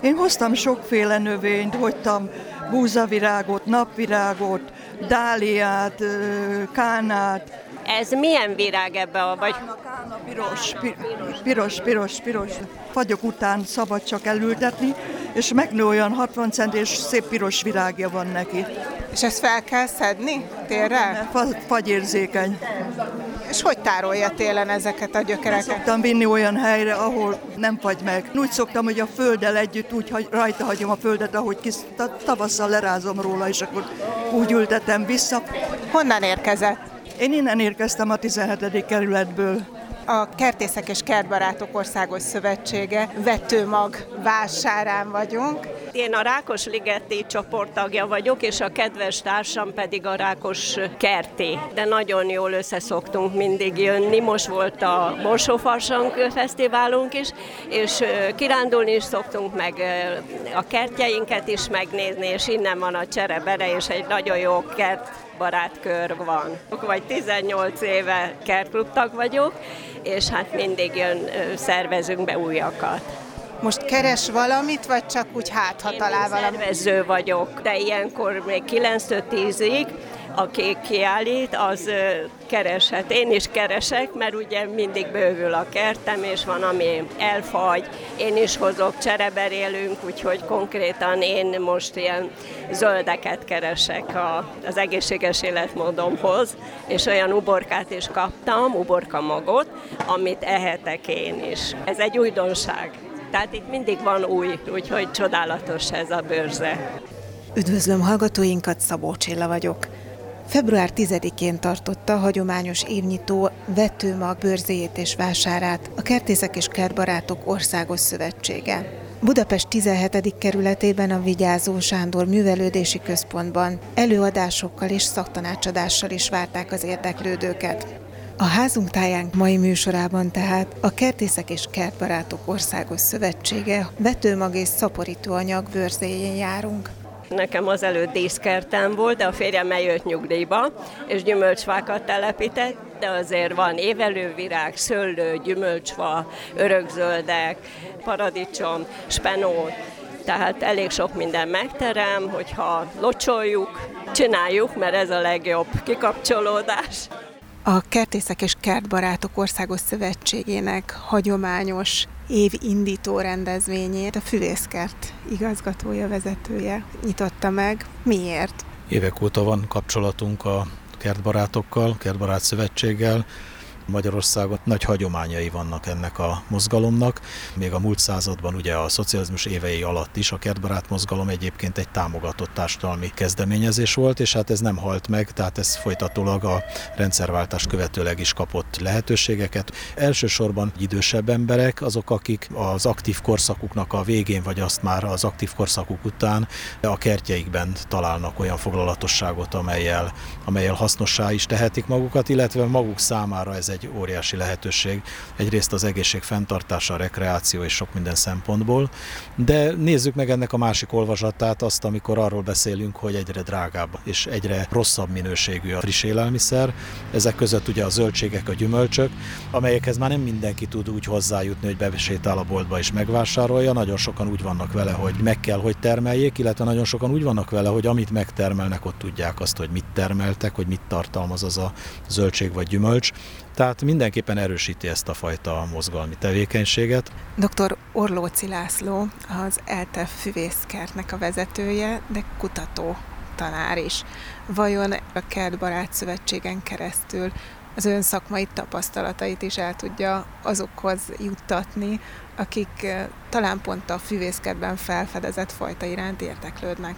Én hoztam sokféle növényt, hagytam búzavirágot, napvirágot, dáliát, kánát. Ez milyen virág ebbe a vagy? Kána, piros, piros, piros, piros. Fagyok után szabad csak elültetni, és megnő olyan 60 cent, és szép piros virágja van neki. És ezt fel kell szedni térre? Fagyérzékeny. És hogy tárolja télen ezeket a gyökereket? Szoktam vinni olyan helyre, ahol nem fagy meg. Úgy szoktam, hogy a földdel együtt úgy hagy, rajta hagyom a földet, ahogy kis, tavasszal lerázom róla, és akkor úgy ültetem vissza. Honnan érkezett? Én innen érkeztem a 17. kerületből a Kertészek és Kertbarátok Országos Szövetsége vetőmag vásárán vagyunk. Én a Rákos Ligeti csoporttagja vagyok, és a kedves társam pedig a Rákos Kerté. De nagyon jól összeszoktunk mindig jönni. Most volt a Borsófarsang Fesztiválunk is, és kirándulni is szoktunk, meg a kertjeinket is megnézni, és innen van a cserebere, és egy nagyon jó kert barátkör van. Vagy 18 éve kertklubtag vagyok, és hát mindig jön, szervezünk be újakat. Most keres valamit, vagy csak úgy hát, ha talál valamit? szervező vagyok, de ilyenkor még 9-10-ig aki kiállít, az kereshet. Én is keresek, mert ugye mindig bővül a kertem, és van, ami elfagy. Én is hozok, csereberélünk, úgyhogy konkrétan én most ilyen zöldeket keresek a, az egészséges életmódomhoz, és olyan uborkát is kaptam, uborka magot, amit ehetek én is. Ez egy újdonság. Tehát itt mindig van új, úgyhogy csodálatos ez a bőrze. Üdvözlöm hallgatóinkat, Szabó Csilla vagyok. Február 10-én tartotta a hagyományos évnyitó vetőmag bőrzéjét és vásárát a Kertészek és Kertbarátok Országos Szövetsége. Budapest 17. kerületében a Vigyázó Sándor Művelődési Központban előadásokkal és szaktanácsadással is várták az érdeklődőket. A házunk táján mai műsorában tehát a Kertészek és Kertbarátok Országos Szövetsége vetőmag és szaporítóanyag bőrzéjén járunk. Nekem az előtt díszkertem volt, de a férjem eljött nyugdíjba, és gyümölcsfákat telepített, de azért van évelővirág, szőlő, gyümölcsfa, örökzöldek, paradicsom, spenó, tehát elég sok minden megterem, hogyha locsoljuk, csináljuk, mert ez a legjobb kikapcsolódás. A Kertészek és Kertbarátok Országos Szövetségének hagyományos évindító rendezvényét a Füvészkert igazgatója, vezetője nyitotta meg. Miért? Évek óta van kapcsolatunk a kertbarátokkal, kertbarát szövetséggel, Magyarországon nagy hagyományai vannak ennek a mozgalomnak. Még a múlt században ugye a szocializmus évei alatt is a kertbarát mozgalom egyébként egy támogatott társadalmi kezdeményezés volt, és hát ez nem halt meg, tehát ez folytatólag a rendszerváltás követőleg is kapott lehetőségeket. Elsősorban idősebb emberek, azok, akik az aktív korszakuknak a végén, vagy azt már az aktív korszakuk után a kertjeikben találnak olyan foglalatosságot, amelyel, amelyel hasznossá is tehetik magukat, illetve maguk számára ez egy egy óriási lehetőség. Egyrészt az egészség fenntartása, a rekreáció és sok minden szempontból, de nézzük meg ennek a másik olvasatát, azt, amikor arról beszélünk, hogy egyre drágább és egyre rosszabb minőségű a friss élelmiszer. Ezek között ugye a zöldségek, a gyümölcsök, amelyekhez már nem mindenki tud úgy hozzájutni, hogy besétál a boltba és megvásárolja. Nagyon sokan úgy vannak vele, hogy meg kell, hogy termeljék, illetve nagyon sokan úgy vannak vele, hogy amit megtermelnek, ott tudják azt, hogy mit termeltek, hogy mit tartalmaz az a zöldség vagy gyümölcs. Tehát mindenképpen erősíti ezt a fajta mozgalmi tevékenységet. Dr. Orlóci László az ELTEF füvészkertnek a vezetője, de kutató tanár is. Vajon a Kertbarát Szövetségen keresztül az ön szakmai tapasztalatait is el tudja azokhoz juttatni, akik talán pont a füvészkertben felfedezett fajta iránt érteklődnek.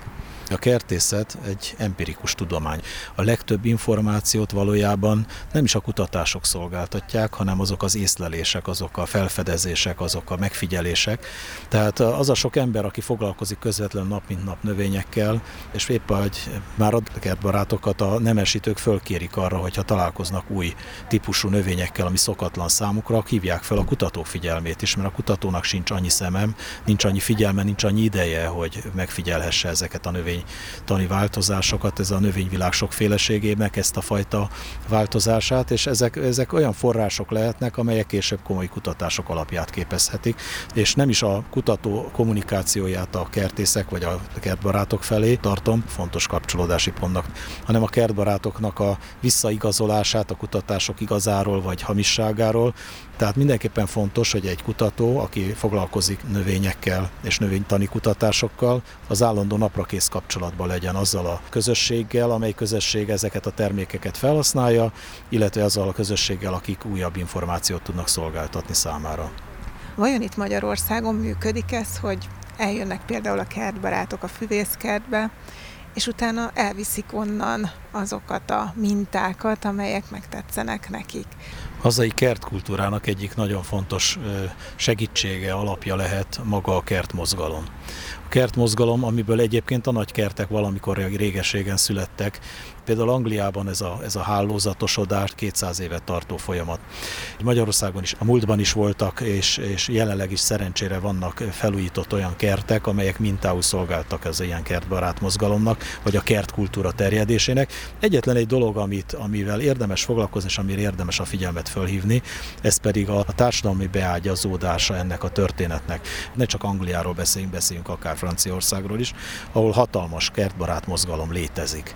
A kertészet egy empirikus tudomány. A legtöbb információt valójában nem is a kutatások szolgáltatják, hanem azok az észlelések, azok a felfedezések, azok a megfigyelések. Tehát az a sok ember, aki foglalkozik közvetlen nap mint nap növényekkel, és épp hogy már a kertbarátokat a nemesítők fölkérik arra, hogyha találkoznak új típusú növényekkel, ami szokatlan számukra, hívják fel a kutatók figyelmét is, mert a kutatónak sincs annyi szemem, nincs annyi figyelme, nincs annyi ideje, hogy megfigyelhesse ezeket a növénytani változásokat, ez a növényvilág sokféleségének ezt a fajta változását, és ezek, ezek olyan források lehetnek, amelyek később komoly kutatások alapját képezhetik, és nem is a kutató kommunikációját a kertészek vagy a kertbarátok felé tartom fontos kapcsolódási pontnak, hanem a kertbarátoknak a visszaigazolását a kutatások igazáról vagy hamisságáról. Tehát mindenképpen fontos, hogy egy kutató, aki foglalkozik növényekkel és növénytani kutatásokkal, az állandó naprakész kapcsolatban legyen azzal a közösséggel, amely közösség ezeket a termékeket felhasználja, illetve azzal a közösséggel, akik újabb információt tudnak szolgáltatni számára. Vajon itt Magyarországon működik ez, hogy eljönnek például a kertbarátok a füvészkertbe, és utána elviszik onnan azokat a mintákat, amelyek megtetszenek nekik. Hazai kertkultúrának egyik nagyon fontos segítsége, alapja lehet maga a kertmozgalom kertmozgalom, amiből egyébként a nagy kertek valamikor régeségen születtek. Például Angliában ez a, ez a hálózatosodás 200 évet tartó folyamat. Magyarországon is, a múltban is voltak, és, és jelenleg is szerencsére vannak felújított olyan kertek, amelyek mintául szolgáltak az ilyen kertbarát mozgalomnak, vagy a kertkultúra terjedésének. Egyetlen egy dolog, amit, amivel érdemes foglalkozni, és amire érdemes a figyelmet fölhívni, ez pedig a, a társadalmi beágyazódása ennek a történetnek. Ne csak Angliáról beszéljünk, beszéljünk akár Franciaországról is, ahol hatalmas kertbarát mozgalom létezik.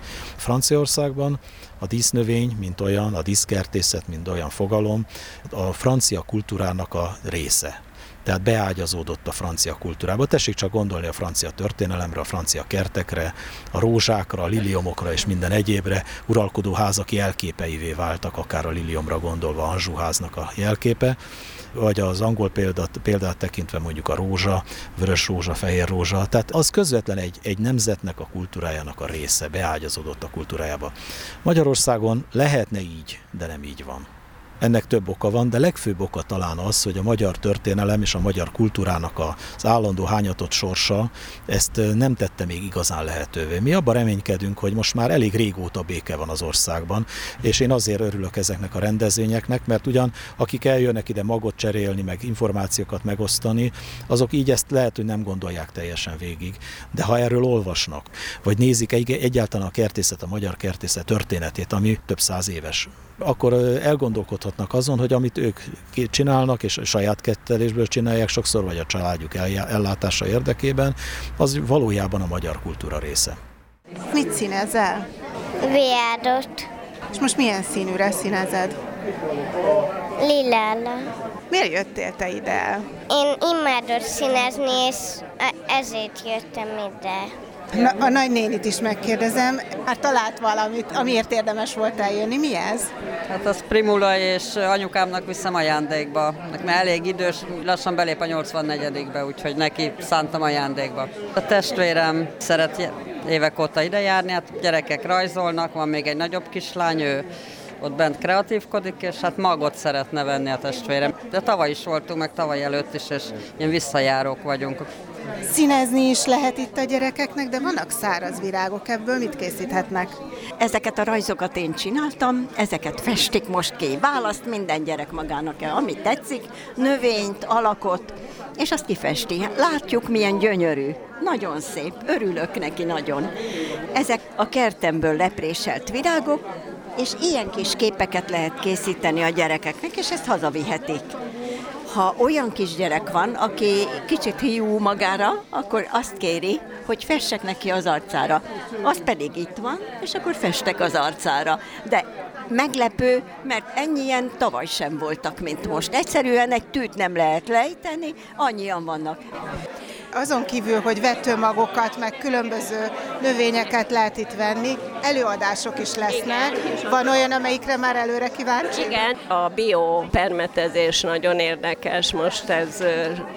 Franciaországban a dísznövény, mint olyan, a díszkertészet, mint olyan fogalom, a francia kultúrának a része tehát beágyazódott a francia kultúrába. Tessék csak gondolni a francia történelemre, a francia kertekre, a rózsákra, a liliomokra és minden egyébre. Uralkodó házak jelképeivé váltak, akár a liliomra gondolva, Anjou háznak a jelképe vagy az angol példát, példát tekintve mondjuk a rózsa, vörös rózsa, fehér rózsa. Tehát az közvetlen egy, egy nemzetnek a kultúrájának a része, beágyazódott a kultúrájába. Magyarországon lehetne így, de nem így van. Ennek több oka van, de legfőbb oka talán az, hogy a magyar történelem és a magyar kultúrának az állandó hányatott sorsa ezt nem tette még igazán lehetővé. Mi abban reménykedünk, hogy most már elég régóta béke van az országban, és én azért örülök ezeknek a rendezvényeknek, mert ugyan akik eljönnek ide magot cserélni, meg információkat megosztani, azok így ezt lehet, hogy nem gondolják teljesen végig. De ha erről olvasnak, vagy nézik egyáltalán a kertészet, a magyar kertészet történetét, ami több száz éves, akkor elgondolkodhatnak azon, hogy amit ők csinálnak, és saját kettelésből csinálják sokszor, vagy a családjuk ellátása érdekében, az valójában a magyar kultúra része. Mit színezel? Viádot. És most milyen színűre színezed? Lilála. Miért jöttél te ide? Én imádok színezni, és ezért jöttem ide. Na, a nagynénit is megkérdezem, hát talált valamit, amiért érdemes volt eljönni. Mi ez? Hát az Primula és anyukámnak viszem ajándékba. Mert elég idős, lassan belép a 84-be, úgyhogy neki szántam ajándékba. A testvérem szeret évek óta ide járni, hát gyerekek rajzolnak, van még egy nagyobb kislány, ő ott bent kreatívkodik, és hát magot szeretne venni a testvérem. De tavaly is voltunk, meg tavaly előtt is, és ilyen visszajárók vagyunk. Színezni is lehet itt a gyerekeknek, de vannak száraz virágok, ebből mit készíthetnek? Ezeket a rajzokat én csináltam, ezeket festik most ki. Választ minden gyerek magának el, amit tetszik, növényt, alakot, és azt kifesti. Látjuk, milyen gyönyörű. Nagyon szép, örülök neki nagyon. Ezek a kertemből lepréselt virágok, és ilyen kis képeket lehet készíteni a gyerekeknek, és ezt hazavihetik ha olyan kisgyerek van, aki kicsit hiú magára, akkor azt kéri, hogy fessek neki az arcára. Az pedig itt van, és akkor festek az arcára. De meglepő, mert ennyien tavaly sem voltak, mint most. Egyszerűen egy tűt nem lehet lejteni, annyian vannak azon kívül, hogy vetőmagokat, meg különböző növényeket lehet itt venni, előadások is lesznek. Igen. Van olyan, amelyikre már előre kíváncsi? Igen, a biopermetezés nagyon érdekes, most ez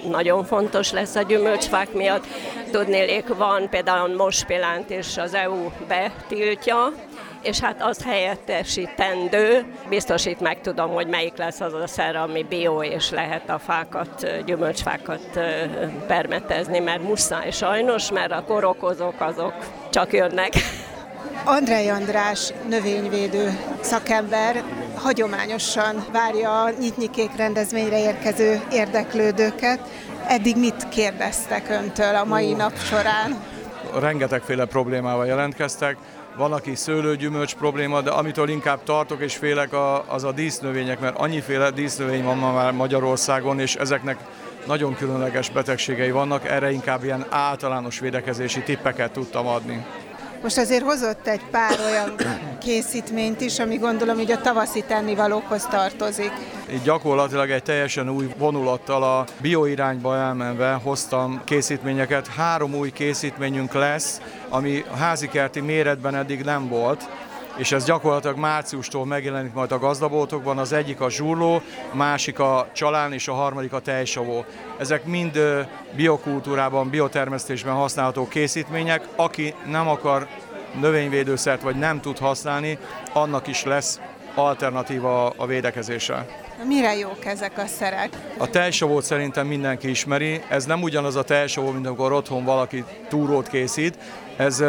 nagyon fontos lesz a gyümölcsfák miatt. Tudnélék, van például mospilánt is az EU betiltja, és hát az helyettesítendő, biztosít meg tudom, hogy melyik lesz az a szer, ami bio, és lehet a fákat, gyümölcsfákat permetezni, mert muszáj sajnos, mert a korokozók azok csak jönnek. Andrei András növényvédő szakember hagyományosan várja a Nyitnyikék rendezvényre érkező érdeklődőket. Eddig mit kérdeztek öntől a mai nap során? Rengetegféle problémával jelentkeztek. Van, aki szőlőgyümölcs probléma, de amitől inkább tartok és félek, az a dísznövények, mert annyiféle dísznövény van ma már Magyarországon, és ezeknek nagyon különleges betegségei vannak, erre inkább ilyen általános védekezési tippeket tudtam adni. Most azért hozott egy pár olyan készítményt is, ami gondolom hogy a tavaszi tennivalókhoz tartozik. Így gyakorlatilag egy teljesen új vonulattal a bioirányba elmenve hoztam készítményeket. Három új készítményünk lesz, ami házikerti méretben eddig nem volt és ez gyakorlatilag márciustól megjelenik majd a gazdaboltokban. Az egyik a zsurló, másik a csalán és a harmadik a tejsavó. Ezek mind biokultúrában, biotermesztésben használható készítmények. Aki nem akar növényvédőszert vagy nem tud használni, annak is lesz alternatíva a védekezésre. Mire jók ezek a szerek? A tejsavót szerintem mindenki ismeri. Ez nem ugyanaz a tejsavó, mint amikor otthon valaki túrót készít. Ez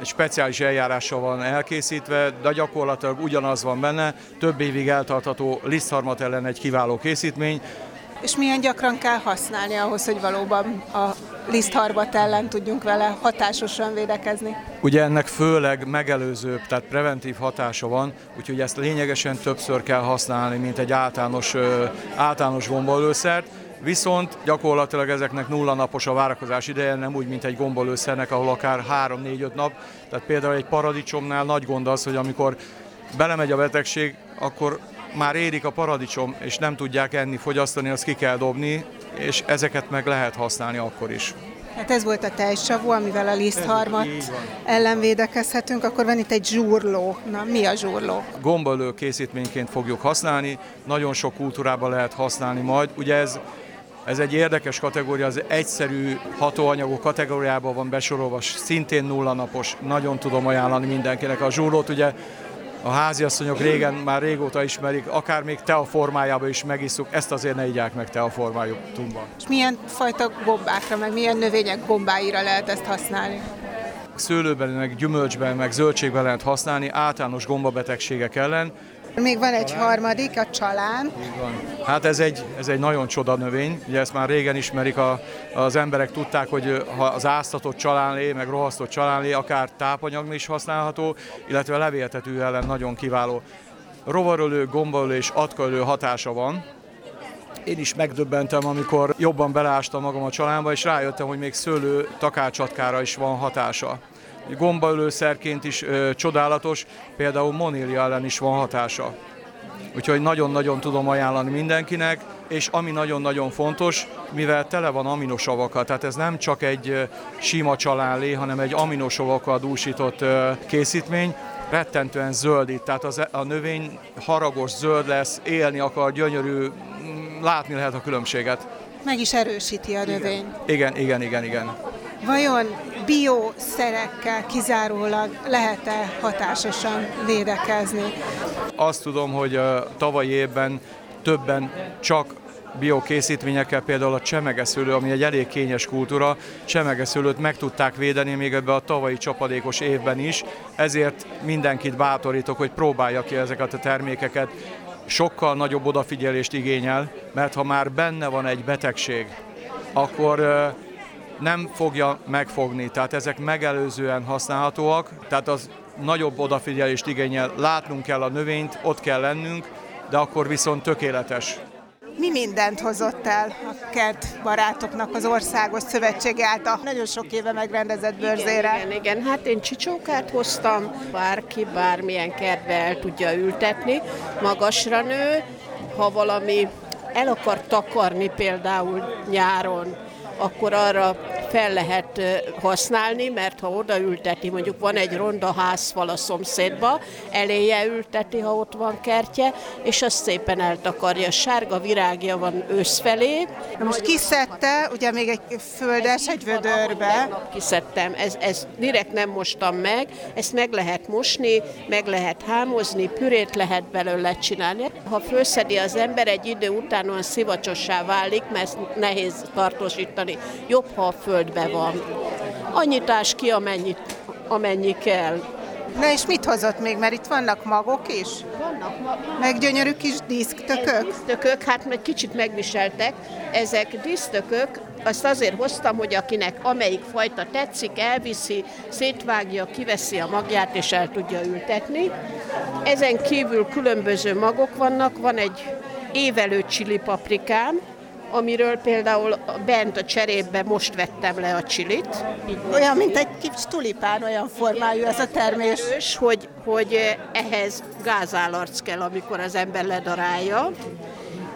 egy speciális eljárással van elkészítve, de gyakorlatilag ugyanaz van benne, több évig eltartható lisztharmat ellen egy kiváló készítmény. És milyen gyakran kell használni ahhoz, hogy valóban a lisztharmat ellen tudjunk vele hatásosan védekezni? Ugye ennek főleg megelőző, tehát preventív hatása van, úgyhogy ezt lényegesen többször kell használni, mint egy általános, általános gombolőszert viszont gyakorlatilag ezeknek nulla napos a várakozás ideje, nem úgy, mint egy gombolőszernek, ahol akár 3-4-5 nap. Tehát például egy paradicsomnál nagy gond az, hogy amikor belemegy a betegség, akkor már érik a paradicsom, és nem tudják enni, fogyasztani, azt ki kell dobni, és ezeket meg lehet használni akkor is. Hát ez volt a tejsavó, amivel a lisztharmat ellen védekezhetünk, akkor van itt egy zsúrló. Na, mi a zsúrló? Gombolő készítményként fogjuk használni, nagyon sok kultúrában lehet használni majd. Ugye ez ez egy érdekes kategória, az egyszerű hatóanyagok kategóriában van besorolva, szintén nulla napos, nagyon tudom ajánlani mindenkinek. A zsúrlót ugye a háziasszonyok régen, már régóta ismerik, akár még te a formájában is megisszuk, ezt azért ne igyák meg te a formájukban. És milyen fajta gombákra, meg milyen növények gombáira lehet ezt használni? Szőlőben, meg gyümölcsben, meg zöldségben lehet használni általános gombabetegségek ellen, még van egy harmadik, a csalán. Hát ez egy, ez egy nagyon csoda növény, ugye ezt már régen ismerik, a, az emberek tudták, hogy ha az áztatott csalánlé, meg rohasztott csalánlé akár tápanyag is használható, illetve levéltető ellen nagyon kiváló. Rovarölő, gombaölő és atkaölő hatása van, én is megdöbbentem, amikor jobban beleástam magam a csalánba, és rájöttem, hogy még szőlő takácsatkára is van hatása gombaölőszerként is ö, csodálatos, például monília ellen is van hatása. Úgyhogy nagyon-nagyon tudom ajánlani mindenkinek, és ami nagyon-nagyon fontos, mivel tele van aminosavakkal, tehát ez nem csak egy sima csalánlé, hanem egy aminosavakkal dúsított készítmény, rettentően zöldít, tehát az, e, a növény haragos, zöld lesz, élni akar, gyönyörű, látni lehet a különbséget. Meg is erősíti a növény. Igen, igen, igen, igen. Vajon bioszerekkel kizárólag lehet-e hatásosan védekezni? Azt tudom, hogy a tavalyi évben többen csak biokészítményekkel, például a csemegeszőlő, ami egy elég kényes kultúra, csemegeszőlőt meg tudták védeni még ebbe a tavalyi csapadékos évben is, ezért mindenkit bátorítok, hogy próbálja ki ezeket a termékeket. Sokkal nagyobb odafigyelést igényel, mert ha már benne van egy betegség, akkor nem fogja megfogni, tehát ezek megelőzően használhatóak, tehát az nagyobb odafigyelést igényel, látnunk kell a növényt, ott kell lennünk, de akkor viszont tökéletes. Mi mindent hozott el a kert barátoknak az Országos Szövetség által? Nagyon sok éve megrendezett bőrzére? Igen, igen, igen, hát én csicsókát hoztam, bárki bármilyen kertbe el tudja ültetni, magasra nő, ha valami el akar takarni például nyáron, akkor arra fel lehet használni, mert ha odaülteti, mondjuk van egy ronda házfal a szomszédba, eléje ülteti, ha ott van kertje, és azt szépen eltakarja. Sárga virágja van őszfelé. Na most kiszedte, ugye még egy földes, egy vödörbe. Kiszedtem, ez, ez direkt nem mostam meg, ezt meg lehet mosni, meg lehet hámozni, pürét lehet belőle csinálni. Ha főszedi az ember, egy idő után olyan szivacsossá válik, mert nehéz tartósítani. Jobb, ha a föld földbe van. Annyit ás ki, amennyi, amennyi kell. Na és mit hozott még, mert itt vannak magok is? Vannak magok. Meg gyönyörű kis diszktökök? Diszktökök, hát meg kicsit megviseltek. Ezek diszktökök, azt azért hoztam, hogy akinek amelyik fajta tetszik, elviszi, szétvágja, kiveszi a magját és el tudja ültetni. Ezen kívül különböző magok vannak, van egy évelő csili paprikám, amiről például bent a cserépbe most vettem le a csilit. Olyan, mint egy kis tulipán, olyan formájú ez a termés. Erős, hogy, hogy ehhez gázállarc kell, amikor az ember ledarálja.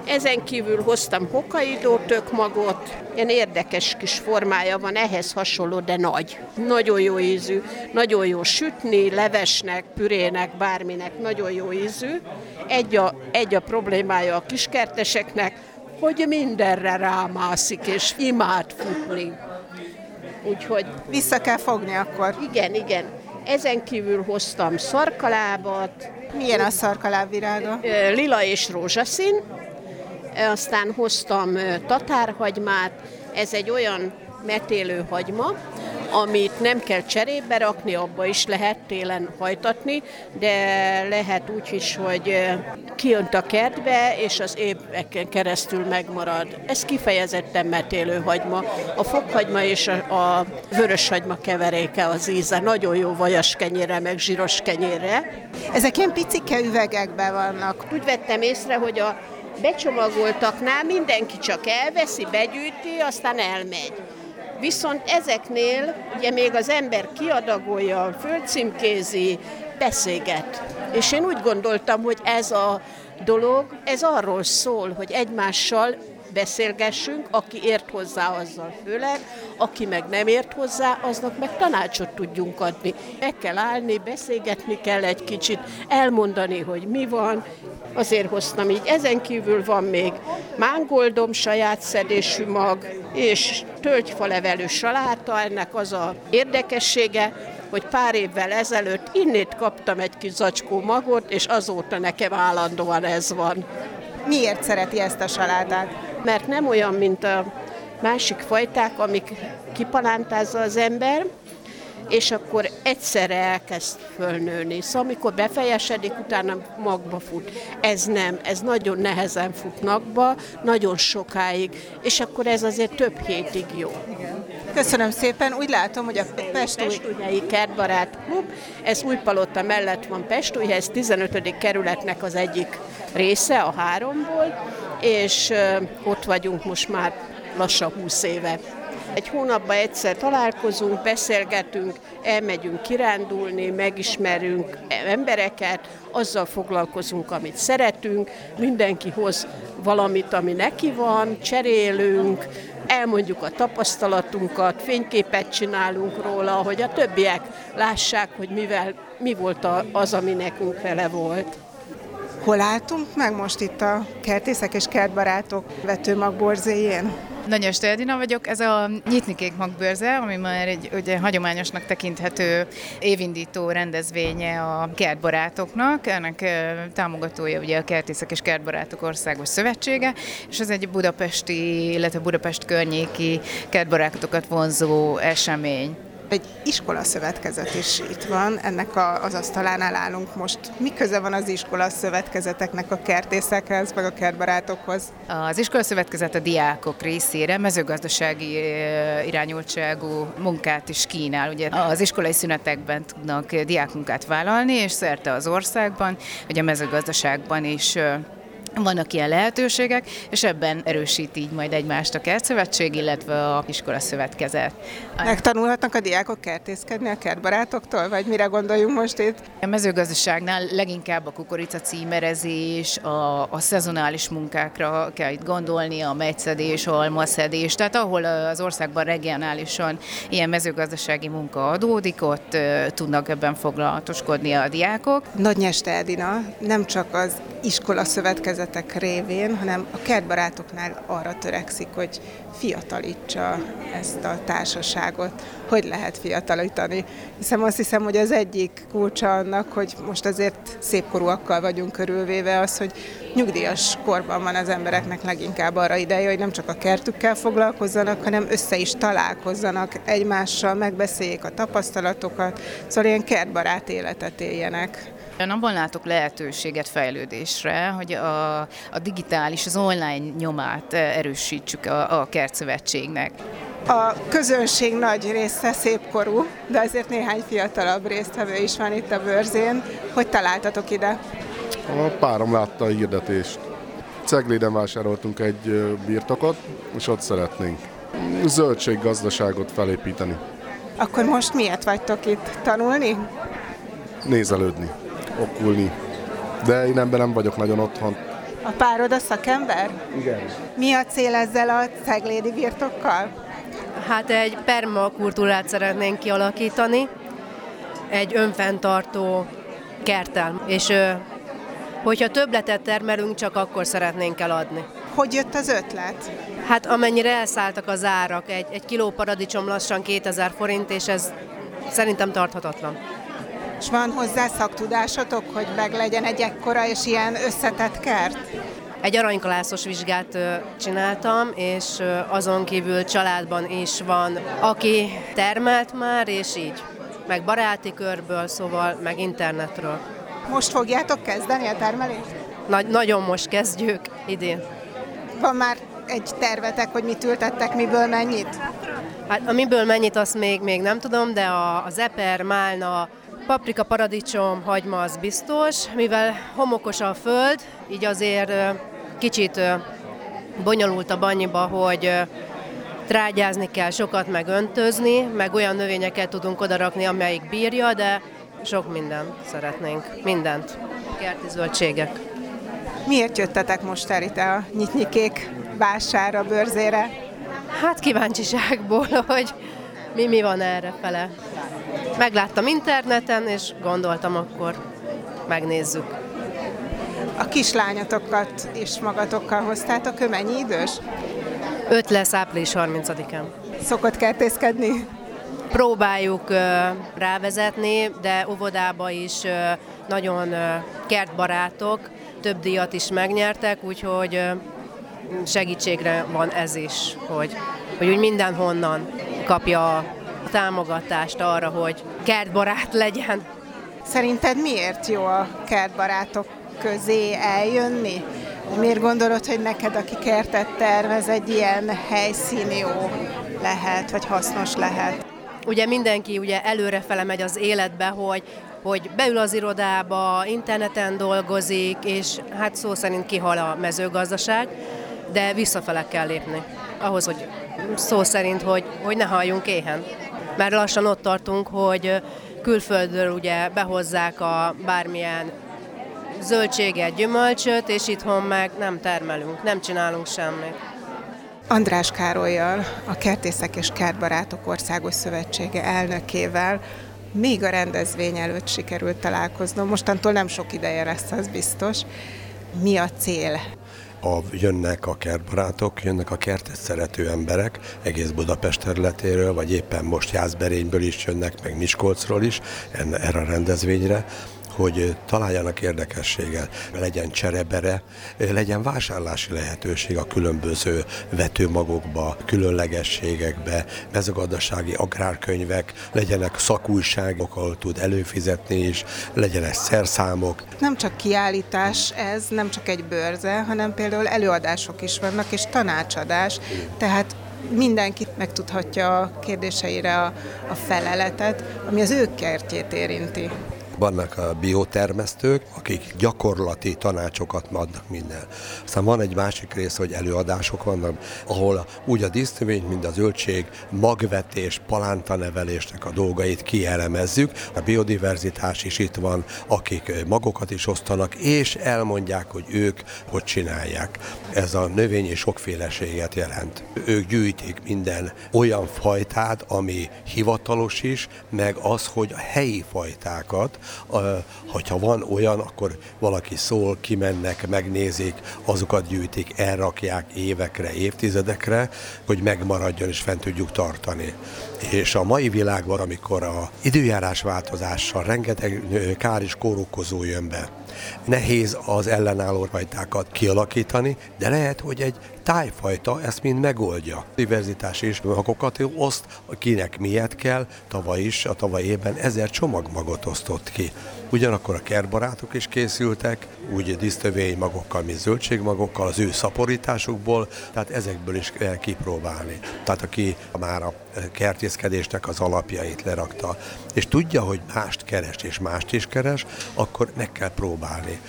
Ezen kívül hoztam Hokkaido magot, ilyen érdekes kis formája van, ehhez hasonló, de nagy. Nagyon jó ízű, nagyon jó sütni, levesnek, pürének, bárminek, nagyon jó ízű. Egy a, egy a problémája a kiskerteseknek, hogy mindenre rámászik, és imád futni. Úgyhogy... Vissza kell fogni akkor. Igen, igen. Ezen kívül hoztam szarkalábat. Milyen a szarkaláb virága? Lila és rózsaszín. Aztán hoztam tatárhagymát. Ez egy olyan metélő hagyma, amit nem kell cserébe rakni, abba is lehet télen hajtatni, de lehet úgy is, hogy kijönt a kertbe, és az éveken keresztül megmarad. Ez kifejezetten metélő hagyma. A fokhagyma és a, a vöröshagyma keveréke az íze. Nagyon jó vajas kenyére, meg zsíros kenyére. Ezek ilyen picike üvegekben vannak. Úgy vettem észre, hogy a becsomagoltaknál mindenki csak elveszi, begyűjti, aztán elmegy. Viszont ezeknél ugye még az ember kiadagolja, fölcímkézi, beszéget. És én úgy gondoltam, hogy ez a dolog, ez arról szól, hogy egymással beszélgessünk, aki ért hozzá, azzal főleg, aki meg nem ért hozzá, aznak meg tanácsot tudjunk adni. Meg kell állni, beszélgetni kell egy kicsit, elmondani, hogy mi van, azért hoztam így. Ezen kívül van még mángoldom, saját szedésű mag, és tölgyfalevelű saláta, ennek az a érdekessége, hogy pár évvel ezelőtt innét kaptam egy kis zacskó magot, és azóta nekem állandóan ez van. Miért szereti ezt a salátát? Mert nem olyan, mint a másik fajták, amik kipalántázza az ember, és akkor egyszerre elkezd fölnőni. Szóval amikor befejesedik, utána magba fut. Ez nem, ez nagyon nehezen fut magba, nagyon sokáig, és akkor ez azért több hétig jó. Köszönöm szépen. Úgy látom, hogy a Pestúj... Pestújhelyi kertbarát klub, ez Újpalota mellett van Pestújhely, ez 15. kerületnek az egyik része a háromból, és ott vagyunk most már lassan 20 éve. Egy hónapban egyszer találkozunk, beszélgetünk, elmegyünk kirándulni, megismerünk embereket, azzal foglalkozunk, amit szeretünk, mindenki hoz valamit, ami neki van, cserélünk, elmondjuk a tapasztalatunkat, fényképet csinálunk róla, hogy a többiek lássák, hogy mivel, mi volt az, ami nekünk vele volt. Hol álltunk meg most itt a kertészek és kertbarátok vetőmagborzéjén? Nagyon Edina vagyok, ez a Nyitni Kék Magbőrze, ami már egy ugye, hagyományosnak tekinthető évindító rendezvénye a kertbarátoknak. Ennek támogatója ugye a Kertészek és Kertbarátok Országos Szövetsége, és ez egy budapesti, illetve Budapest környéki kertbarátokat vonzó esemény. Egy iskola szövetkezet is itt van, ennek a, az asztalánál állunk most. Mi köze van az iskola szövetkezeteknek a kertészekhez, meg a kertbarátokhoz? Az iskola szövetkezet a diákok részére mezőgazdasági irányultságú munkát is kínál. Ugye az iskolai szünetekben tudnak diákmunkát vállalni, és szerte az országban, hogy a mezőgazdaságban is vannak ilyen lehetőségek, és ebben erősít így majd egymást a kertszövetség, illetve a iskola szövetkezet. Megtanulhatnak a diákok kertészkedni a kertbarátoktól, vagy mire gondoljunk most itt? A mezőgazdaságnál leginkább a kukorica címerezés, a, a szezonális munkákra kell itt gondolni, a megyszedés, a almaszedés, tehát ahol az országban regionálisan ilyen mezőgazdasági munka adódik, ott tudnak ebben foglalatoskodni a diákok. Nagy Nyeste Edina nem csak az iskola szövetkezet szervezetek révén, hanem a kertbarátoknál arra törekszik, hogy fiatalítsa ezt a társaságot. Hogy lehet fiatalítani? Hiszen azt hiszem, hogy az egyik kulcsa annak, hogy most azért szépkorúakkal vagyunk körülvéve az, hogy nyugdíjas korban van az embereknek leginkább arra ideje, hogy nem csak a kertükkel foglalkozzanak, hanem össze is találkozzanak egymással, megbeszéljék a tapasztalatokat, szóval ilyen kertbarát életet éljenek. Én abban látok lehetőséget fejlődésre, hogy a, a digitális, az online nyomát erősítsük a, a kertszövetségnek. A közönség nagy része szépkorú, de azért néhány fiatalabb résztvevő is van itt a bőrzén. Hogy találtatok ide? A párom látta a hirdetést. Cegléden vásároltunk egy birtokot, és ott szeretnénk zöldséggazdaságot felépíteni. Akkor most miért vagytok itt? Tanulni? Nézelődni okulni. De én ebben nem vagyok nagyon otthon. A párod a szakember? Igen. Mi a cél ezzel a ceglédi birtokkal? Hát egy permakultúrát szeretnénk kialakítani, egy önfenntartó kertel, és hogyha többletet termelünk, csak akkor szeretnénk eladni. Hogy jött az ötlet? Hát amennyire elszálltak az árak, egy, egy kiló paradicsom lassan 2000 forint, és ez szerintem tarthatatlan. És van hozzá szaktudásotok, hogy meg legyen egy ekkora és ilyen összetett kert? Egy aranykalászos vizsgát csináltam, és azon kívül családban is van, aki termelt már, és így. Meg baráti körből, szóval, meg internetről. Most fogjátok kezdeni a termelést? Nagy, nagyon most kezdjük idén. Van már egy tervetek, hogy mit ültettek, miből mennyit? Hát amiből mennyit, azt még, még nem tudom, de a, az eper, málna, Paprika, paradicsom, hagyma az biztos, mivel homokos a föld, így azért kicsit bonyolultabb annyiba, hogy trágyázni kell sokat, meg öntözni, meg olyan növényeket tudunk odarakni, amelyik bírja, de sok mindent szeretnénk, mindent. Kerti zöldségek. Miért jöttetek most el itt a nyitnyikék vására, bőrzére? Hát kíváncsiságból, hogy mi, mi van erre fele. Megláttam interneten, és gondoltam, akkor megnézzük. A kislányatokat is magatokkal hoztátok, ő mennyi idős? Öt lesz április 30-án. Szokott kertészkedni? Próbáljuk rávezetni, de óvodába is nagyon kertbarátok, több díjat is megnyertek, úgyhogy segítségre van ez is, hogy, hogy úgy mindenhonnan kapja a támogatást arra, hogy kertbarát legyen. Szerinted miért jó a kertbarátok közé eljönni? Miért gondolod, hogy neked, aki kertet tervez, egy ilyen helyszín jó lehet, vagy hasznos lehet? Ugye mindenki ugye előrefele megy az életbe, hogy hogy beül az irodába, interneten dolgozik, és hát szó szerint kihal a mezőgazdaság, de visszafele kell lépni. Ahhoz, hogy szó szerint, hogy, hogy ne halljunk éhen. Mert lassan ott tartunk, hogy külföldről ugye behozzák a bármilyen zöldséget, gyümölcsöt, és itthon meg nem termelünk, nem csinálunk semmit. András Károlyjal, a Kertészek és Kertbarátok Országos Szövetsége elnökével még a rendezvény előtt sikerült találkoznom. Mostantól nem sok ideje lesz, az biztos. Mi a cél? A, jönnek a kertbarátok, jönnek a kertet szerető emberek egész Budapest területéről, vagy éppen most Jászberényből is jönnek, meg Miskolcról is erre a rendezvényre, hogy találjanak érdekességet, legyen cserebere, legyen vásárlási lehetőség a különböző vetőmagokba, különlegességekbe, mezőgazdasági agrárkönyvek, legyenek szakújságok, ahol tud előfizetni is, legyenek szerszámok. Nem csak kiállítás ez, nem csak egy bőrze, hanem például előadások is vannak, és tanácsadás, tehát mindenki megtudhatja a kérdéseire a, a feleletet, ami az ő kertjét érinti vannak a biotermesztők, akik gyakorlati tanácsokat adnak minden. Aztán van egy másik rész, hogy előadások vannak, ahol úgy a dísznövény, mint a zöldség, magvetés, palántanevelésnek a dolgait kielemezzük. A biodiverzitás is itt van, akik magokat is osztanak, és elmondják, hogy ők hogy csinálják. Ez a növényi sokféleséget jelent. Ők gyűjtik minden olyan fajtát, ami hivatalos is, meg az, hogy a helyi fajtákat, Hogyha van olyan, akkor valaki szól, kimennek, megnézik, azokat gyűjtik, elrakják évekre, évtizedekre, hogy megmaradjon és fent tudjuk tartani. És a mai világban, amikor a időjárás változással rengeteg kár és kórokozó jön be, nehéz az ellenálló fajtákat kialakítani, de lehet, hogy egy tájfajta ezt mind megoldja. A diverzitás is magokat oszt, kinek miért kell, tavaly is, a tavaly évben ezer csomagmagot osztott ki. Ugyanakkor a kertbarátok is készültek, úgy disztövény magokkal, mint zöldségmagokkal, az ő szaporításukból, tehát ezekből is kell kipróbálni. Tehát aki már a kertészkedésnek az alapjait lerakta, és tudja, hogy mást keres és mást is keres, akkor meg kell próbálni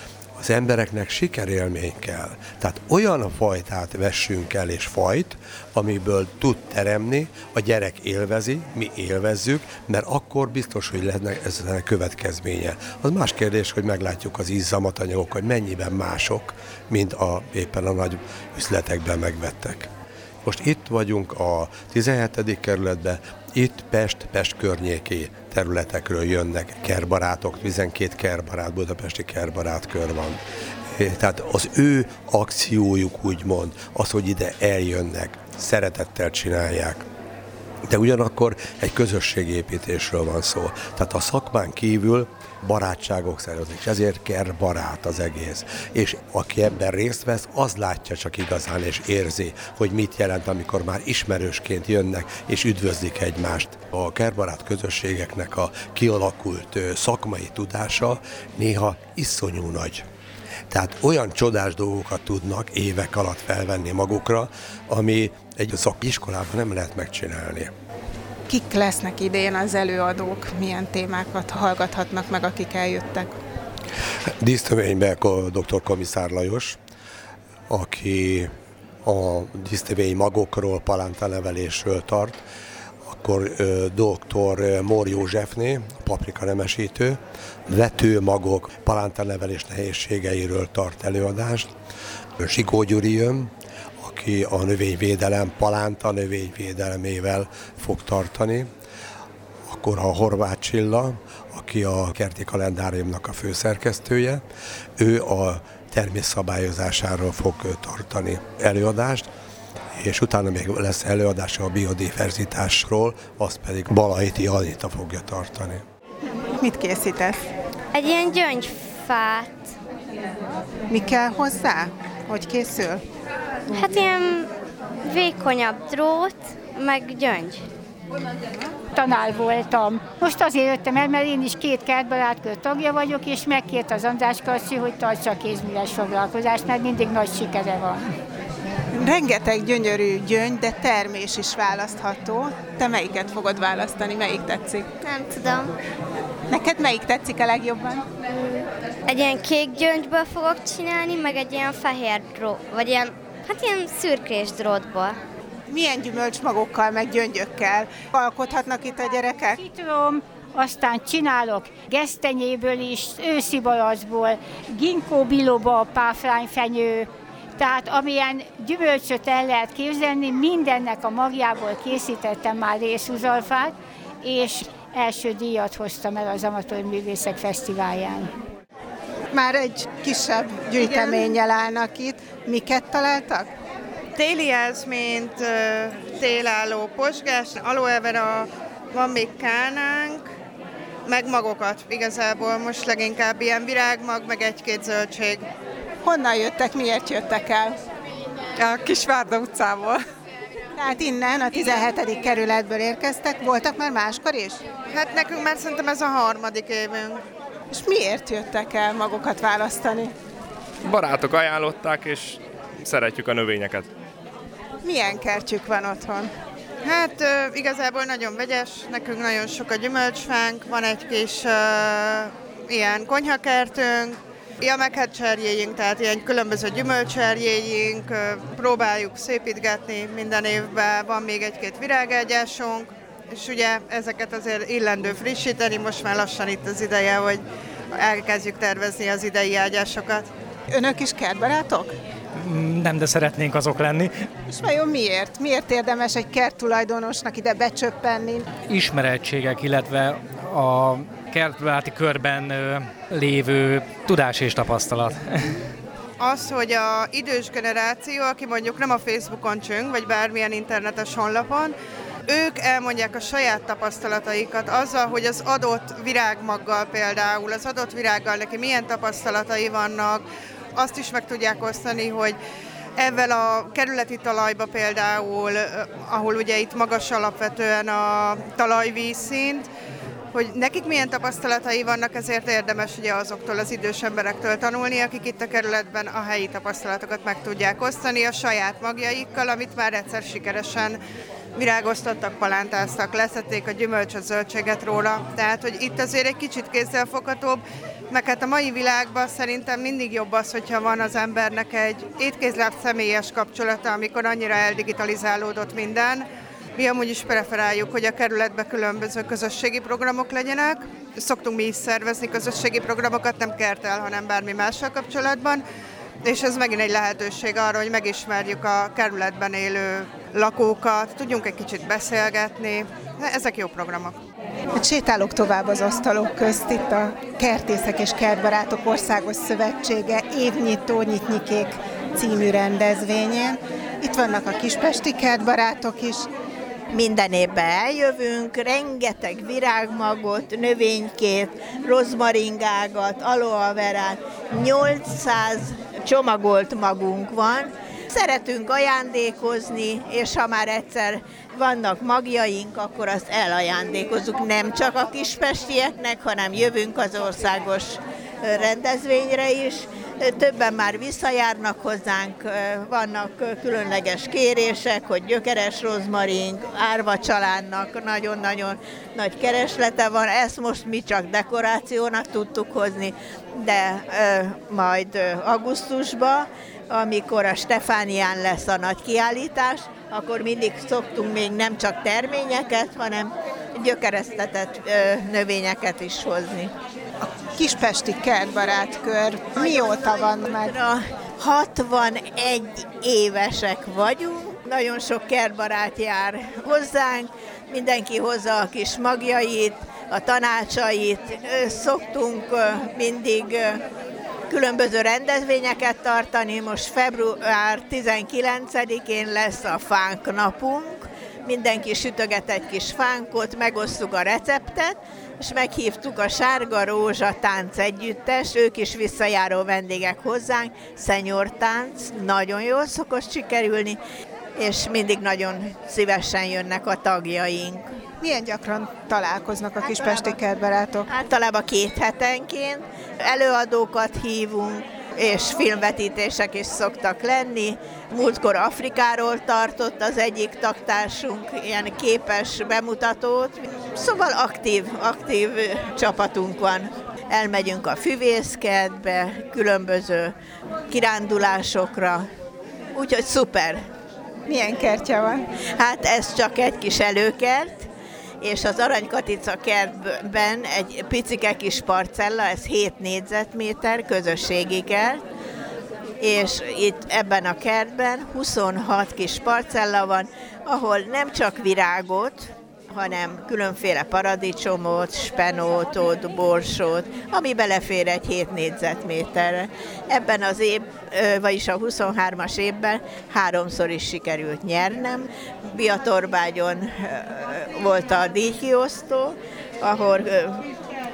az embereknek sikerélmény kell. Tehát olyan fajtát vessünk el és fajt, amiből tud teremni, a gyerek élvezi, mi élvezzük, mert akkor biztos, hogy lenne ez a következménye. Az más kérdés, hogy meglátjuk az izzamantanyagok, hogy mennyiben mások, mint a, éppen a nagy üzletekben megvettek. Most itt vagyunk a 17. kerületben, itt Pest, Pest környéki területekről jönnek kerbarátok, 12 kerbarát, budapesti kerbarát kör van. Tehát az ő akciójuk úgymond, az, hogy ide eljönnek, szeretettel csinálják. De ugyanakkor egy közösségépítésről van szó. Tehát a szakmán kívül barátságok szervezik, és ezért kell barát az egész. És aki ebben részt vesz, az látja csak igazán, és érzi, hogy mit jelent, amikor már ismerősként jönnek, és üdvözlik egymást. A kerbarát közösségeknek a kialakult szakmai tudása néha iszonyú nagy. Tehát olyan csodás dolgokat tudnak évek alatt felvenni magukra, ami egy szakiskolában nem lehet megcsinálni. Kik lesznek idén az előadók, milyen témákat hallgathatnak meg, akik eljöttek? Dísztövényben dr. Komisszár Lajos, aki a dísztövény magokról, palántanevelésről tart, akkor dr. Mór Józsefné, paprika nemesítő, vetőmagok, palántanevelés nehézségeiről tart előadást. Zsigó Gyuri jön, aki a növényvédelem, palánta növényvédelmével fog tartani. Akkor a Horváth Csilla, aki a kerti kalendáriumnak a főszerkesztője, ő a természabályozásáról fog tartani előadást, és utána még lesz előadása a biodiverzitásról, azt pedig Balajti Anita fogja tartani. Mit készítesz? Egy ilyen gyöngyfát. Mi kell hozzá? Hogy készül? Hát ilyen vékonyabb drót, meg gyöngy. Tanár voltam. Most azért jöttem el, mert én is két kertbarátkör tagja vagyok, és megkért az András Kassi, hogy tartsa a kézműves foglalkozást, mert mindig nagy sikere van. Rengeteg gyönyörű gyöngy, de termés is választható. Te melyiket fogod választani, melyik tetszik? Nem tudom. Neked melyik tetszik a legjobban? Egy ilyen kék gyöngyből fogok csinálni, meg egy ilyen fehér dró, vagy ilyen, hát ilyen szürkés drótból. Milyen gyümölcsmagokkal, meg gyöngyökkel alkothatnak itt a gyerekek? Citrom, aztán csinálok gesztenyéből is, őszi balazból, ginkó biloba, páfrányfenyő, tehát amilyen gyümölcsöt el lehet képzelni, mindennek a magjából készítettem már részuzalfát, és első díjat hoztam el az Amatőr Művészek Fesztiválján. Már egy kisebb gyűjteménnyel állnak itt. Miket találtak? Téli mint télálló posgás, aloe vera, van még kánánk, meg magokat igazából. Most leginkább ilyen virágmag, meg egy-két zöldség. Honnan jöttek, miért jöttek el? A Kisvárda utcából. Tehát innen, a 17. kerületből érkeztek, voltak már máskor is? Hát nekünk már szerintem ez a harmadik évünk. És miért jöttek el magukat választani? Barátok ajánlották, és szeretjük a növényeket. Milyen kertjük van otthon? Hát igazából nagyon vegyes, nekünk nagyon sok a gyümölcsfánk, van egy kis uh, ilyen konyhakertünk, Ja, meg hát cserjéink, tehát ilyen különböző gyümölcserjéink, próbáljuk szépítgetni minden évben, van még egy-két virágágyásunk, és ugye ezeket azért illendő frissíteni, most már lassan itt az ideje, hogy elkezdjük tervezni az idei ágyásokat. Önök is kertbarátok? Nem, de szeretnénk azok lenni. És vajon miért? Miért érdemes egy kert tulajdonosnak ide becsöppenni? Ismerettségek, illetve a kertbaráti körben lévő tudás és tapasztalat? Az, hogy a idős generáció, aki mondjuk nem a Facebookon csöng, vagy bármilyen internetes honlapon, ők elmondják a saját tapasztalataikat azzal, hogy az adott virágmaggal például, az adott virággal neki milyen tapasztalatai vannak, azt is meg tudják osztani, hogy ezzel a kerületi talajba például, ahol ugye itt magas alapvetően a talajvízszint, hogy nekik milyen tapasztalatai vannak, ezért érdemes ugye azoktól az idős emberektől tanulni, akik itt a kerületben a helyi tapasztalatokat meg tudják osztani a saját magjaikkal, amit már egyszer sikeresen virágoztattak, palántáztak, leszették a gyümölcsöt, zöldséget róla. Tehát, hogy itt azért egy kicsit kézzelfoghatóbb, meg hát a mai világban szerintem mindig jobb az, hogyha van az embernek egy étkézláb személyes kapcsolata, amikor annyira eldigitalizálódott minden. Mi amúgy is preferáljuk, hogy a kerületben különböző közösségi programok legyenek. Szoktunk mi is szervezni közösségi programokat, nem kertel, hanem bármi mással kapcsolatban és ez megint egy lehetőség arra, hogy megismerjük a kerületben élő lakókat, tudjunk egy kicsit beszélgetni. Ezek jó programok. Sétálok tovább az asztalok közt, itt a Kertészek és Kertbarátok Országos Szövetsége évnyitó nyitnyikék című rendezvényén. Itt vannak a kispesti kertbarátok is, minden évben eljövünk, rengeteg virágmagot, növénykét, rozmaringágat, aloaverát, 800 csomagolt magunk van. Szeretünk ajándékozni, és ha már egyszer vannak magjaink, akkor azt elajándékozunk nem csak a kispestieknek, hanem jövünk az országos rendezvényre is. Többen már visszajárnak hozzánk, vannak különleges kérések, hogy gyökeres rozmarin, árva családnak nagyon-nagyon nagy kereslete van. Ezt most mi csak dekorációnak tudtuk hozni, de majd augusztusban, amikor a Stefánián lesz a nagy kiállítás, akkor mindig szoktunk még nem csak terményeket, hanem gyökeresztetett növényeket is hozni. A Kispesti Kertbarátkör mióta van meg? 61 évesek vagyunk, nagyon sok kertbarát jár hozzánk, mindenki hozza a kis magjait, a tanácsait, szoktunk mindig különböző rendezvényeket tartani. Most február 19-én lesz a fánk napunk, mindenki sütöget egy kis fánkot, megosztjuk a receptet, és meghívtuk a Sárga Rózsa Tánc Együttes, ők is visszajáró vendégek hozzánk, szenyor tánc, nagyon jól szokott sikerülni, és mindig nagyon szívesen jönnek a tagjaink. Milyen gyakran találkoznak a kispesti kertbarátok? Általában két hetenként. Előadókat hívunk, és filmvetítések is szoktak lenni. Múltkor Afrikáról tartott az egyik taktársunk ilyen képes bemutatót. Szóval aktív, aktív csapatunk van. Elmegyünk a füvészkedbe, különböző kirándulásokra, úgyhogy szuper. Milyen kertje van? Hát ez csak egy kis előkert, és az Aranykatica kertben egy picike kis parcella, ez 7 négyzetméter, közösségi kert, és itt ebben a kertben 26 kis parcella van, ahol nem csak virágot, hanem különféle paradicsomot, spenótot, borsót, ami belefér egy 7 négyzetméterre. Ebben az év, vagyis a 23-as évben háromszor is sikerült nyernem. Biatorbágyon volt a díjkiosztó, ahol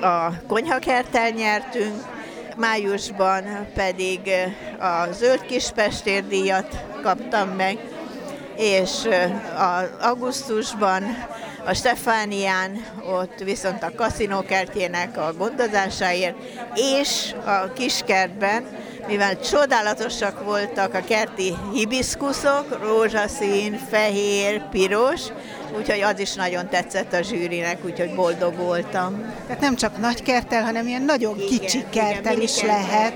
a konyhakertel nyertünk, májusban pedig a Zöld Kispestér díjat kaptam meg, és augusztusban a Stefánián, ott viszont a kaszinókertjének a gondozásáért, és a kiskertben, mivel csodálatosak voltak a kerti hibiszkuszok, rózsaszín, fehér, piros, úgyhogy az is nagyon tetszett a zsűrinek, úgyhogy boldog voltam. Tehát nem csak nagy kertel, hanem ilyen nagyon igen, kicsi kertel igen, is lehet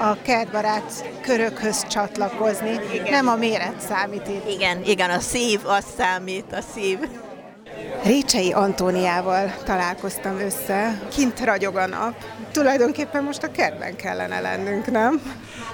a kertbarát körökhöz csatlakozni. Igen. Nem a méret számít itt. Igen, igen, a szív az számít, a szív. Récsei Antóniával találkoztam össze. Kint ragyog a nap. Tulajdonképpen most a kertben kellene lennünk, nem?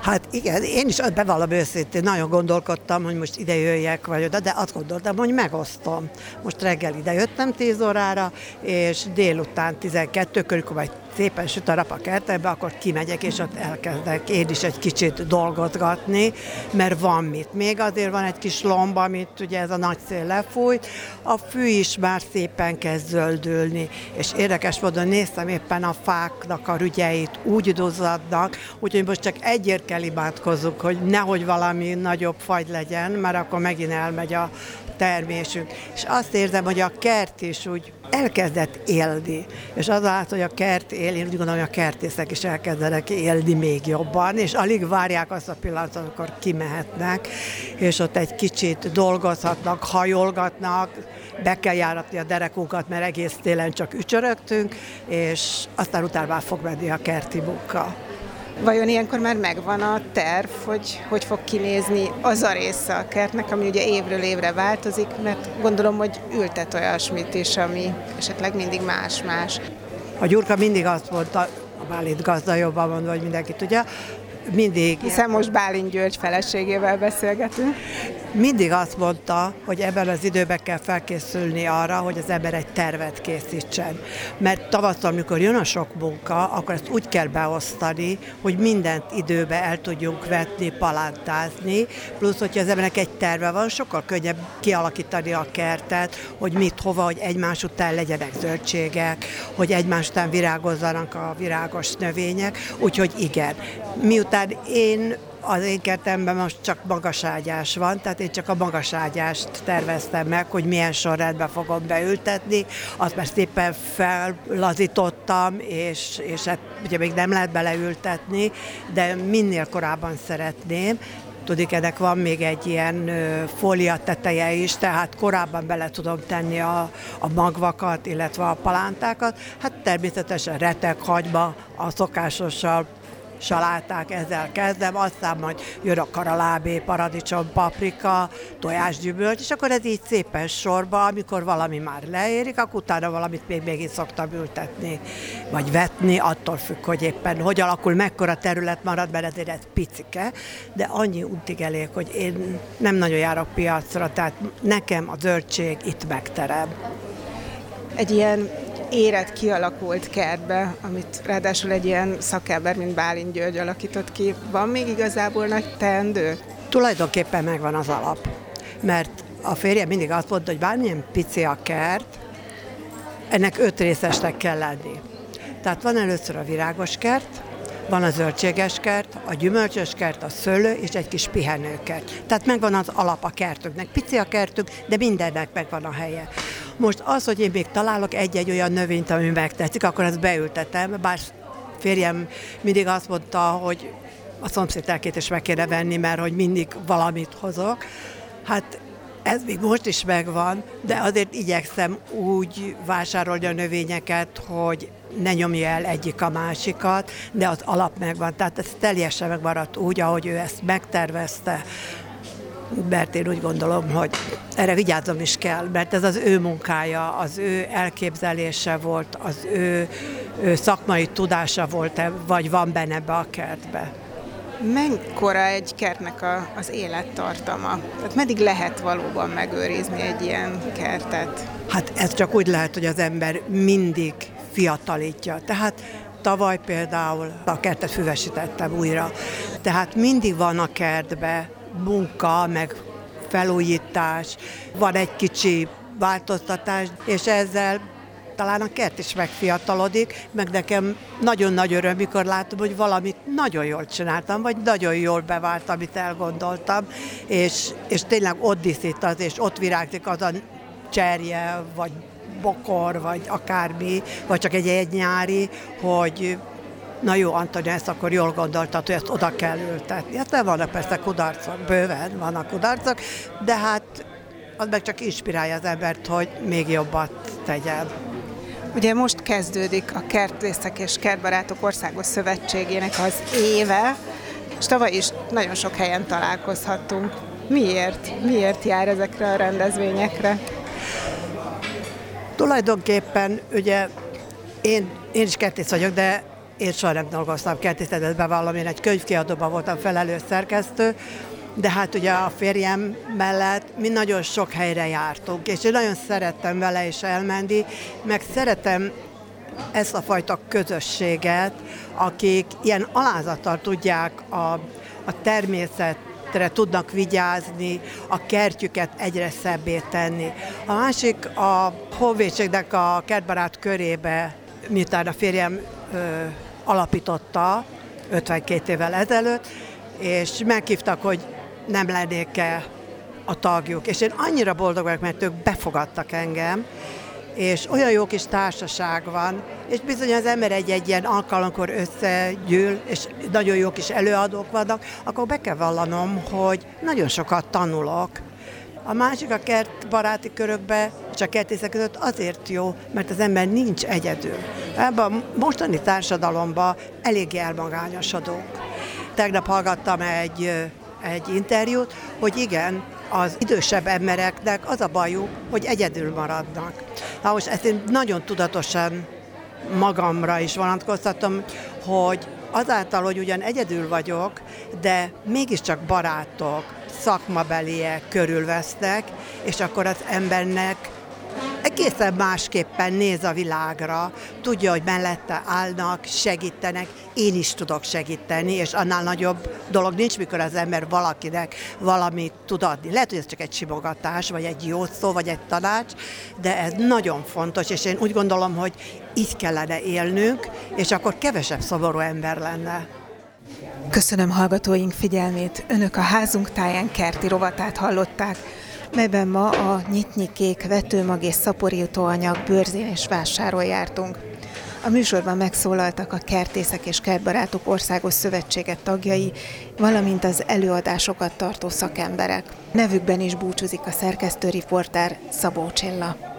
Hát igen, én is bevallom őszintén, nagyon gondolkodtam, hogy most ide jöjjek vagy oda, de azt gondoltam, hogy megosztom. Most reggel ide jöttem 10 órára, és délután 12 körül, majd szépen süt a rap a kertekbe, akkor kimegyek, és ott elkezdek én is egy kicsit dolgozgatni, mert van mit. Még azért van egy kis lomba, amit ugye ez a nagy szél lefújt, a fű is már szépen kezd zöldülni, és érdekes módon néztem éppen a fáknak a rügyeit úgy duzzadnak, úgyhogy most csak egyért kell imádkozzuk, hogy nehogy valami nagyobb fagy legyen, mert akkor megint elmegy a termésünk. És azt érzem, hogy a kert is úgy elkezdett élni. És az állt, hogy a kert él, én úgy gondolom, hogy a kertészek is elkezdenek élni még jobban, és alig várják azt a pillanatot, amikor kimehetnek, és ott egy kicsit dolgozhatnak, hajolgatnak, be kell járatni a derekunkat, mert egész télen csak ücsörögtünk, és aztán utána fog menni a kerti munka. Vajon ilyenkor már megvan a terv, hogy hogy fog kinézni az a része a kertnek, ami ugye évről évre változik, mert gondolom, hogy ültet olyasmit is, ami esetleg mindig más-más. A Gyurka mindig azt mondta, a Bálint gazda jobban mondva, hogy mindenki tudja, mindig... Hiszen most Bálint György feleségével beszélgetünk. Mindig azt mondta, hogy ebben az időben kell felkészülni arra, hogy az ember egy tervet készítsen. Mert tavasszal, amikor jön a sok munka, akkor ezt úgy kell beosztani, hogy mindent időbe el tudjunk vetni, palántázni, plusz, hogyha az embernek egy terve van, sokkal könnyebb kialakítani a kertet, hogy mit, hova, hogy egymás után legyenek zöldségek, hogy egymás után virágozzanak a virágos növények, úgyhogy igen. Miután én az én kertemben most csak magaságyás van, tehát én csak a magaságyást terveztem meg, hogy milyen sorrendben fogom beültetni. Azt már szépen fellazítottam, és, és hát ugye még nem lehet beleültetni, de minél korábban szeretném, Tudik, ennek van még egy ilyen fólia teteje is, tehát korábban bele tudom tenni a, a magvakat, illetve a palántákat. Hát természetesen retek, hagyma, a szokásossal saláták, ezzel kezdem, aztán majd jön a karalábé, paradicsom, paprika, tojásgyümölcs, és akkor ez így szépen sorba, amikor valami már leérik, akkor utána valamit még még szoktam ültetni, vagy vetni, attól függ, hogy éppen hogy alakul, mekkora terület marad, mert ezért ez picike, de annyi untig elég, hogy én nem nagyon járok piacra, tehát nekem a zöldség itt megterem. Egy ilyen érett, kialakult kertbe, amit ráadásul egy ilyen szakember, mint Bálint György alakított ki. Van még igazából nagy teendő? Tulajdonképpen megvan az alap, mert a férjem mindig azt mondta, hogy bármilyen pici a kert, ennek öt részesnek kell lenni. Tehát van először a virágos kert, van a zöldséges kert, a gyümölcsös kert, a szőlő és egy kis pihenőkert. Tehát megvan az alap a kertünknek. Pici a kertünk, de mindennek megvan a helye. Most az, hogy én még találok egy-egy olyan növényt, ami megtetszik, akkor ezt beültetem, bár férjem mindig azt mondta, hogy a szomszédtelkét is meg kéne venni, mert hogy mindig valamit hozok. Hát ez még most is megvan, de azért igyekszem úgy vásárolni a növényeket, hogy ne nyomja el egyik a másikat, de az alap megvan. Tehát ez teljesen megmaradt úgy, ahogy ő ezt megtervezte mert én úgy gondolom, hogy erre vigyáznom is kell, mert ez az ő munkája, az ő elképzelése volt, az ő, ő szakmai tudása volt, vagy van benne be a kertbe. Mekkora egy kertnek a, az élettartama? Tehát meddig lehet valóban megőrizni egy ilyen kertet? Hát ez csak úgy lehet, hogy az ember mindig fiatalítja. Tehát tavaly például a kertet füvesítettem újra. Tehát mindig van a kertbe munka, meg felújítás, van egy kicsi változtatás, és ezzel talán a kert is megfiatalodik, meg nekem nagyon nagy öröm, mikor látom, hogy valamit nagyon jól csináltam, vagy nagyon jól bevált, amit elgondoltam, és, és tényleg ott diszít az, és ott virágzik az a cserje, vagy bokor, vagy akármi, vagy csak egy egy nyári, hogy na jó, Antoni, ezt akkor jól gondoltad, hogy ezt oda kell ültetni. Hát nem vannak persze kudarcok, bőven vannak kudarcok, de hát az meg csak inspirálja az embert, hogy még jobbat tegyen. Ugye most kezdődik a Kertészek és Kertbarátok Országos Szövetségének az éve, és tavaly is nagyon sok helyen találkozhattunk. Miért? Miért jár ezekre a rendezvényekre? Tulajdonképpen ugye én, én is kertész vagyok, de én soha nem dolgoztam kertészetet bevallom, én egy könyvkiadóban voltam felelős szerkesztő, de hát ugye a férjem mellett mi nagyon sok helyre jártunk, és én nagyon szerettem vele is elmenni, meg szeretem ezt a fajta közösséget, akik ilyen alázattal tudják a, a természetre tudnak vigyázni, a kertjüket egyre szebbé tenni. A másik a honvédségnek a kertbarát körébe, miután a férjem alapította 52 évvel ezelőtt, és meghívtak, hogy nem lennék-e a tagjuk. És én annyira boldog vagyok, mert ők befogadtak engem, és olyan jó kis társaság van, és bizony az ember egy-egy ilyen alkalomkor összegyűl, és nagyon jó kis előadók vannak, akkor be kell vallanom, hogy nagyon sokat tanulok. A másik a kert baráti körökbe, és a kertészek között azért jó, mert az ember nincs egyedül. Ebben a mostani társadalomban elég elmagányosodunk. Tegnap hallgattam egy, egy interjút, hogy igen, az idősebb embereknek az a bajuk, hogy egyedül maradnak. Na most ezt én nagyon tudatosan magamra is vonatkoztatom, hogy azáltal, hogy ugyan egyedül vagyok, de mégiscsak barátok, szakmabeliek körülvesznek, és akkor az embernek egészen másképpen néz a világra, tudja, hogy mellette állnak, segítenek, én is tudok segíteni, és annál nagyobb dolog nincs, mikor az ember valakinek valamit tud adni. Lehet, hogy ez csak egy simogatás, vagy egy jó szó, vagy egy tanács, de ez nagyon fontos, és én úgy gondolom, hogy így kellene élnünk, és akkor kevesebb szomorú ember lenne. Köszönöm hallgatóink figyelmét. Önök a házunk táján kerti rovatát hallották melyben ma a nyitnyi kék vetőmag és szaporítóanyag bőrzén és vásáról jártunk. A műsorban megszólaltak a Kertészek és Kertbarátok Országos Szövetséget tagjai, valamint az előadásokat tartó szakemberek. Nevükben is búcsúzik a szerkesztő riporter Szabó Csilla.